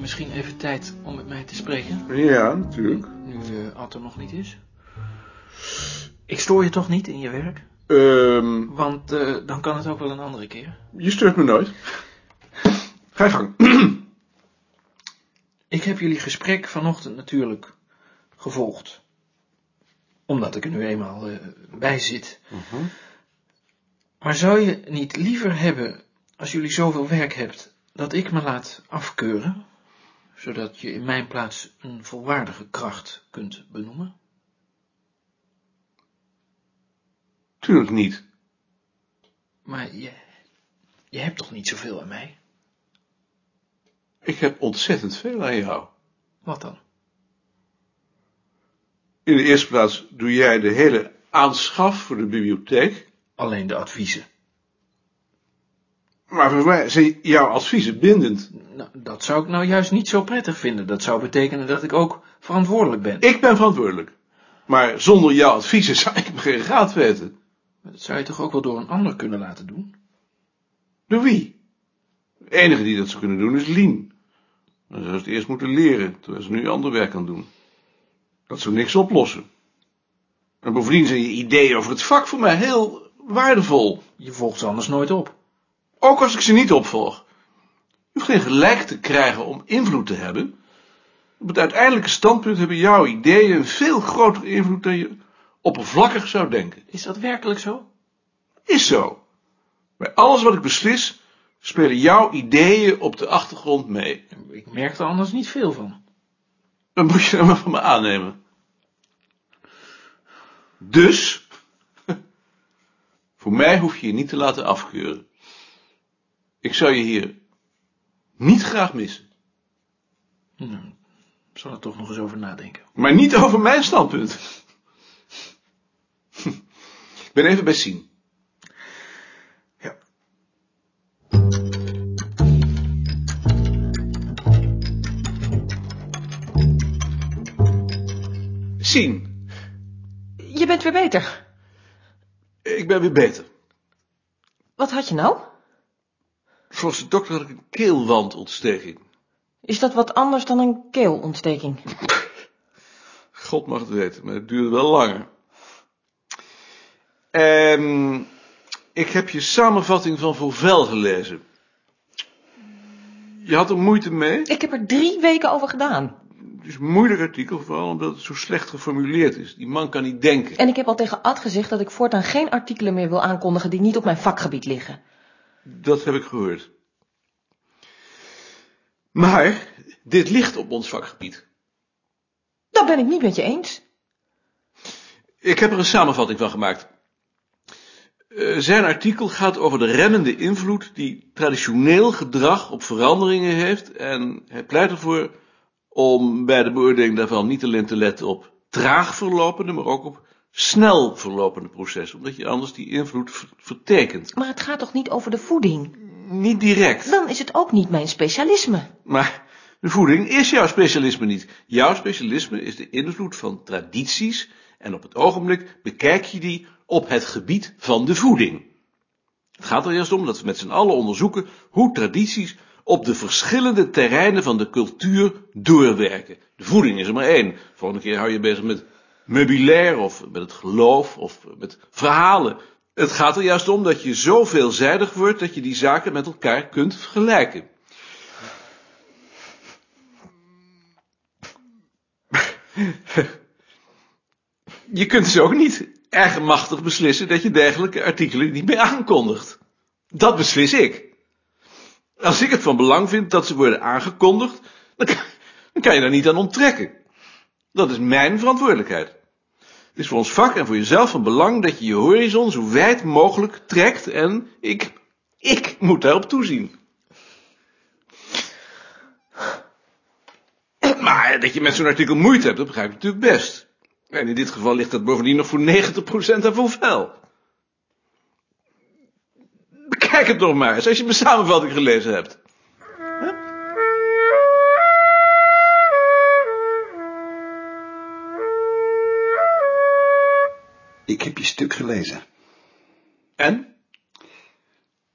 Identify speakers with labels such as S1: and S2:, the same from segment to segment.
S1: misschien even tijd om met mij te spreken?
S2: Ja, natuurlijk.
S1: Nu uh, Ad er nog niet is. Ik stoor je toch niet in je werk?
S2: Ehm,
S1: Want uh, dan kan het ook wel een andere keer.
S2: je steurt me nooit. Ga je gang.
S1: Ik heb jullie gesprek vanochtend natuurlijk gevolgd. Omdat ik er nu eenmaal uh, bij zit. Maar zou je niet liever hebben, als jullie zoveel werk hebt, dat ik me laat afkeuren, zodat je in mijn plaats een volwaardige kracht kunt benoemen?
S2: Tuurlijk niet.
S1: Maar je, je hebt toch niet zoveel aan mij?
S2: Ik heb ontzettend veel aan jou.
S1: Wat dan?
S2: In de eerste plaats doe jij de hele aanschaf voor de bibliotheek.
S1: Alleen de adviezen.
S2: Maar voor mij zijn jouw adviezen bindend.
S1: Nou, dat zou ik nou juist niet zo prettig vinden. Dat zou betekenen dat ik ook verantwoordelijk ben.
S2: Ik ben verantwoordelijk. Maar zonder jouw adviezen zou ik me geen raad weten.
S1: Maar dat zou je toch ook wel door een ander kunnen laten doen?
S2: Door wie? De enige die dat zou kunnen doen is Lien. Dan zou ze het eerst moeten leren, terwijl ze nu ander werk aan doen. Dat zou niks oplossen. En bovendien zijn je ideeën over het vak voor mij heel waardevol.
S1: Je volgt ze anders nooit op.
S2: Ook als ik ze niet opvolg. Je hoeft geen gelijk te krijgen om invloed te hebben. Op het uiteindelijke standpunt hebben jouw ideeën een veel grotere invloed dan je oppervlakkig zou denken.
S1: Is dat werkelijk zo?
S2: Is zo. Bij alles wat ik beslis, spelen jouw ideeën op de achtergrond mee.
S1: Ik merk er anders niet veel van.
S2: Dan moet je dat maar van me aannemen. Dus, voor mij hoef je je niet te laten afkeuren. Ik zou je hier niet graag missen.
S1: Nou, ik zal er toch nog eens over nadenken.
S2: Maar niet over mijn standpunt. Ik ben even bij Sien.
S1: Ja.
S2: Sien,
S3: Je bent weer beter.
S2: ik ben weer beter.
S3: Wat had je nou?
S2: Volgens de dokter had ik een keelwandontsteking.
S3: Is dat wat anders dan een keelontsteking?
S2: God mag het weten, maar het duurde wel langer. Ehm, ik heb je samenvatting van Vauvel gelezen. Je had er moeite mee.
S3: Ik heb er drie weken over gedaan.
S2: Het is een moeilijk artikel, vooral omdat het zo slecht geformuleerd is. Die man kan niet denken.
S3: En ik heb al tegen Ad gezegd dat ik voortaan geen artikelen meer wil aankondigen die niet op mijn vakgebied liggen.
S2: Dat heb ik gehoord. Maar, dit ligt op ons vakgebied.
S3: Dat ben ik niet met je eens.
S2: Ik heb er een samenvatting van gemaakt. Eh, zijn artikel gaat over de remmende invloed die traditioneel gedrag op veranderingen heeft en hij pleit ervoor om bij de beoordeling daarvan niet alleen te letten op traag verlopende, maar ook op snel verlopende processen, omdat je anders die invloed ver- vertekent.
S3: Maar het gaat toch niet over de voeding?
S2: Niet direct,
S3: Dan is het ook niet mijn specialisme.
S2: maar de voeding is jouw specialisme niet. Jouw specialisme is de invloed van tradities en op het ogenblik bekijk je die op het gebied van de voeding. Het gaat er eerst om dat we met z'n allen onderzoeken hoe tradities op de verschillende terreinen van de cultuur doorwerken. De voeding is er maar één. Volgende keer hou je bezig met meubilair of met het geloof of met verhalen. Het gaat er juist om dat je zo veelzijdig wordt dat je die zaken met elkaar kunt vergelijken. Je kunt dus ook niet eigenmachtig beslissen dat je dergelijke artikelen niet meer aankondigt. Dat beslis ik. Als ik het van belang vind dat ze worden aangekondigd, dan kan je daar niet aan onttrekken. Dat is mijn verantwoordelijkheid. Het is voor ons vak en voor jezelf van belang dat je je horizon zo wijd mogelijk trekt en ik, ik moet daarop toezien. Maar dat je met zo'n artikel moeite hebt, dat begrijp ik natuurlijk best. En in dit geval ligt dat bovendien nog voor 90% aan Vauvel. Bekijk het nog maar eens, als je mijn samenvatting gelezen hebt.
S4: Ik heb je stuk gelezen.
S2: En?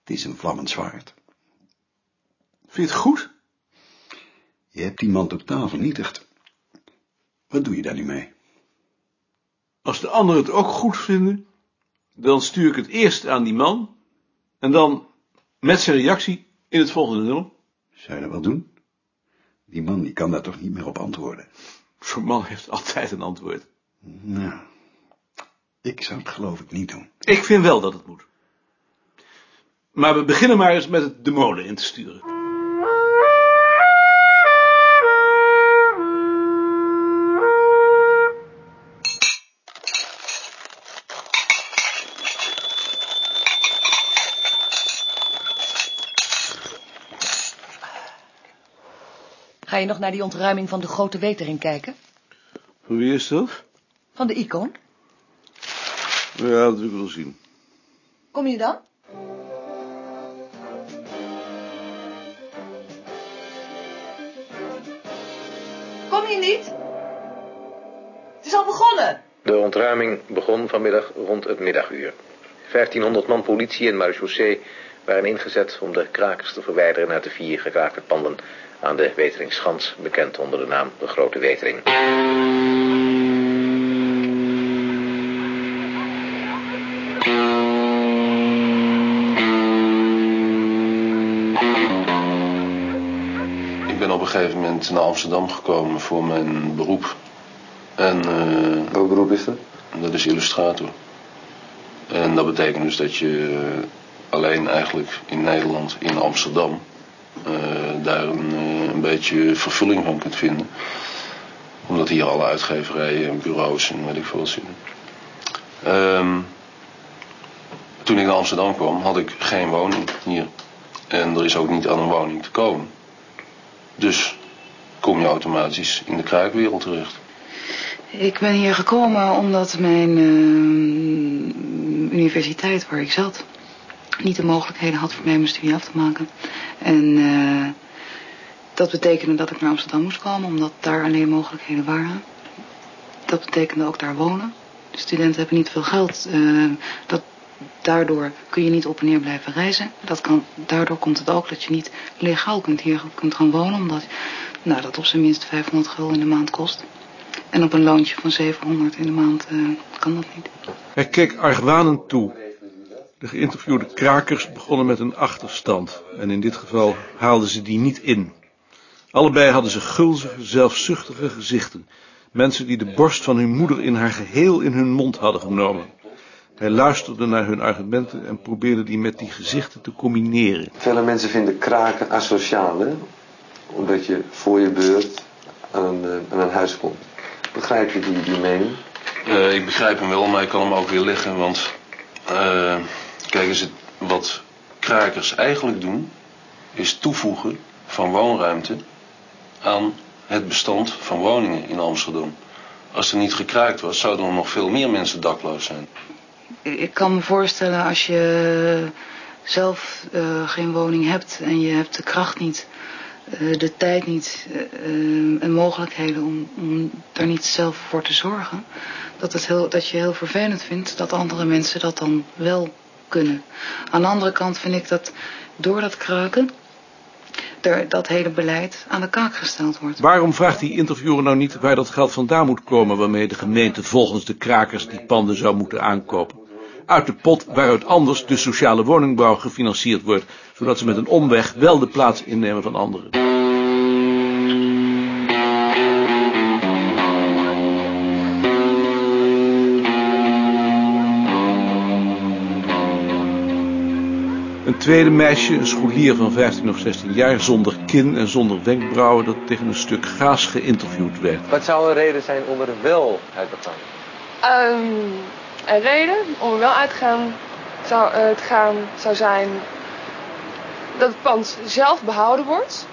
S4: Het is een vlammend zwaard.
S2: Vind je het goed?
S4: Je hebt die man totaal vernietigd. Wat doe je daar nu mee?
S2: Als de anderen het ook goed vinden, dan stuur ik het eerst aan die man en dan met zijn reactie in het volgende nummer.
S4: Zou je dat wel doen? Die man die kan daar toch niet meer op antwoorden?
S2: Zo'n man heeft altijd een antwoord.
S4: Nou, ik zou het geloof ik niet doen.
S2: Ik vind wel dat het moet. Maar we beginnen maar eens met het de molen in te sturen.
S3: Ga je nog naar die ontruiming van de grote wetering kijken?
S2: Van wie is dat?
S3: Van de icoon?
S2: Ja, dat wil ik wel zien.
S3: Kom je dan? Kom je niet? Het is al begonnen.
S5: De ontruiming begon vanmiddag rond het middaguur. 1500 man politie en marechaussee waren ingezet om de krakers te verwijderen uit de vier gekraakte panden aan de Weteringschans, bekend onder de naam de Grote Wetering.
S6: Moment naar Amsterdam gekomen voor mijn beroep. En eh,
S5: Welk beroep is dat?
S6: dat is illustrator. En dat betekent dus dat je alleen eigenlijk in Nederland, in Amsterdam, eh, daar een, eh, een beetje vervulling van kunt vinden. Omdat hier alle uitgeverijen en bureaus en weet ik veel wat zitten. Ehm, toen ik naar Amsterdam kwam, had ik geen woning hier. En er is ook niet aan een woning te komen. Dus automatisch in de kraakwereld terecht.
S7: Ik ben hier gekomen omdat mijn eh, universiteit waar ik zat niet de mogelijkheden had voor mij mijn studie af te maken. En eh, dat betekende dat ik naar Amsterdam moest komen omdat daar alleen mogelijkheden waren. Dat betekende ook daar wonen. De studenten hebben niet veel geld. eh, dat, daardoor kun je niet op en neer blijven reizen. Dat kan, daardoor komt het ook dat je niet legaal kunt hier kunt gaan wonen. Omdat nou, dat op zijn minst 500 gulden in de maand kost. En op een loontje van 700 in de maand eh, kan dat niet.
S2: Hij keek argwanend toe. De geïnterviewde krakers begonnen met een achterstand. En in dit geval haalden ze die niet in. Allebei hadden ze gulzige, zelfzuchtige gezichten. Mensen die de borst van hun moeder in haar geheel in hun mond hadden genomen. Hij luisterde naar hun argumenten en probeerde die met die gezichten te combineren.
S8: Vele mensen vinden kraken asociaal, hè? Omdat je voor je beurt aan een, eh, aan een huis komt. Begrijp je die, die mening?
S6: Eh, ik begrijp hem wel, maar ik kan hem ook weer leggen, want... eh, kijk eens, wat krakers eigenlijk doen... is toevoegen van woonruimte aan het bestand van woningen in Amsterdam. Als er niet gekraakt was, zouden er nog veel meer mensen dakloos zijn.
S7: Ik kan me voorstellen als je zelf eh, geen woning hebt en je hebt de kracht niet, eh, de tijd niet eh, en mogelijkheden om, om daar niet zelf voor te zorgen, dat, het heel, dat je heel vervelend vindt dat andere mensen dat dan wel kunnen. Aan de andere kant vind ik dat door dat kraken dat hele beleid aan de kaak gesteld wordt.
S2: Waarom vraagt die interviewer nou niet waar dat geld vandaan moet komen... waarmee de gemeente volgens de krakers die panden zou moeten aankopen? Uit de pot waaruit anders de sociale woningbouw gefinancierd wordt... zodat ze met een omweg wel de plaats innemen van anderen. Tweede meisje, een scholier van 15 of 16 jaar, zonder kin en zonder wenkbrauwen, dat tegen een stuk gaas geïnterviewd werd.
S8: Wat zou een reden zijn om er wel uit te gaan?
S9: Ehm, een reden om er wel uit te gaan zou, eh, te gaan zou zijn dat het pand zelf behouden wordt.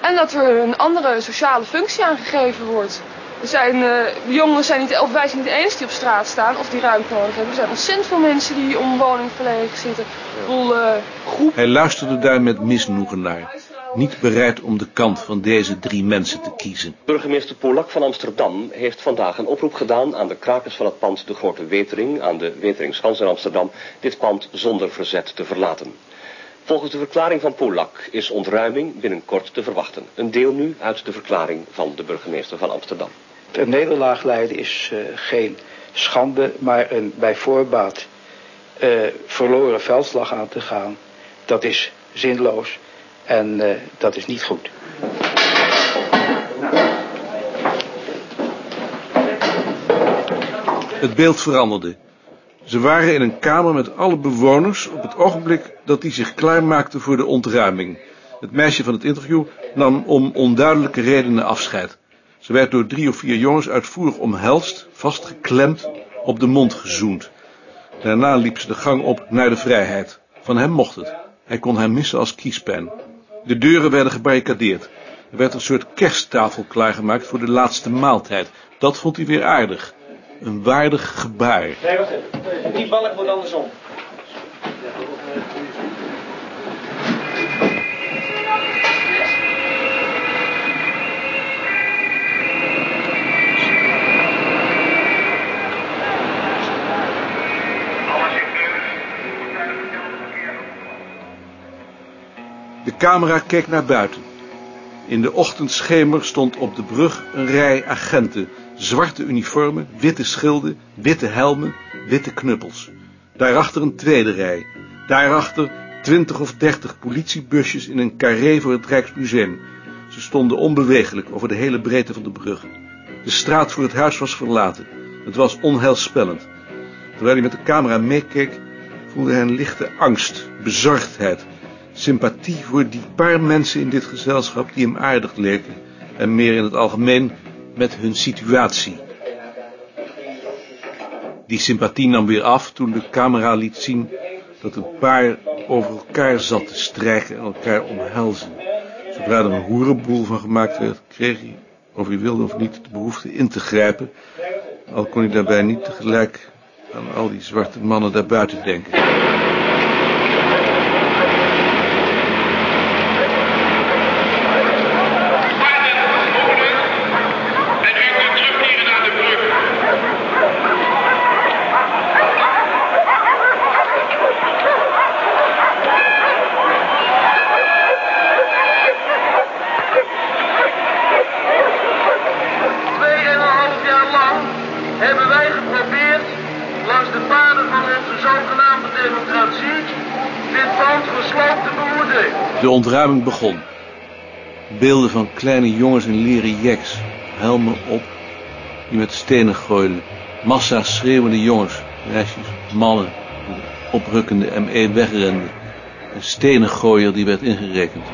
S9: En dat er een andere sociale functie aangegeven wordt. Er zijn, eh, de jongens zijn niet, of wij zijn niet de enige die op straat staan of die ruimte nodig hebben. Er zijn ontzettend veel mensen die om woning verlegen zitten. Eh, groep.
S2: Hij luisterde daar met misnoegen naar, niet bereid om de kant van deze drie mensen te kiezen.
S10: Burgemeester Polak van Amsterdam heeft vandaag een oproep gedaan aan de krakers van het pand De Grote Wetering aan de Weteringschans in Amsterdam dit pand zonder verzet te verlaten. Volgens de verklaring van Polak is ontruiming binnenkort te verwachten. Een deel nu uit de verklaring van de burgemeester van Amsterdam.
S11: Een nederlaag leiden is uh, geen schande, maar een bij voorbaat uh, verloren veldslag aan te gaan, dat is zinloos en uh, dat is niet goed.
S2: Het beeld veranderde. Ze waren in een kamer met alle bewoners op het ogenblik dat die zich klaarmaakten voor de ontruiming. Het meisje van het interview nam om onduidelijke redenen afscheid. Ze werd door drie of vier jongens uitvoerig omhelst, vastgeklemd, op de mond gezoend. Daarna liep ze de gang op naar de vrijheid. Van hem mocht het. Hij kon haar missen als kiespen. De deuren werden gebarricadeerd. Er werd een soort kersttafel klaargemaakt voor de laatste maaltijd. Dat vond hij weer aardig. Een waardig gebaar.
S1: Die balk moet andersom.
S2: Camera keek naar buiten. In de ochtendschemer stond op de brug een rij agenten. Zwarte uniformen, witte schilden, witte helmen, witte knuppels. Daarachter een tweede rij. Daarachter twintig of dertig politiebusjes in een carré voor het Rijksmuseum. Ze stonden onbewegelijk over de hele breedte van de brug. De straat voor het huis was verlaten. Het was onheilspellend. Terwijl hij met de camera meekeek, voelde hij een lichte angst, bezorgdheid sympathie voor die paar mensen in dit gezelschap die hem aardig leken en meer in het algemeen met hun situatie. Die sympathie nam weer af toen de camera liet zien dat een paar over elkaar zat te strijken en elkaar omhelzen. Zodra er een hoerenboel van gemaakt werd, kreeg hij, of hij wilde of niet, de behoefte in te grijpen, al kon hij daarbij niet tegelijk aan al die zwarte mannen daarbuiten denken.
S12: hebben wij geprobeerd langs de paden van onze zogenaamde democratie dit pand gesloopt te behoeden.
S2: De ontruiming begon. Beelden van kleine jongens in leren jacks, helmen op, die met stenen gooiden. Massa schreeuwende jongens, meisjes, mannen, oprukkende ME wegrenden. Een stenen gooier die werd ingerekend.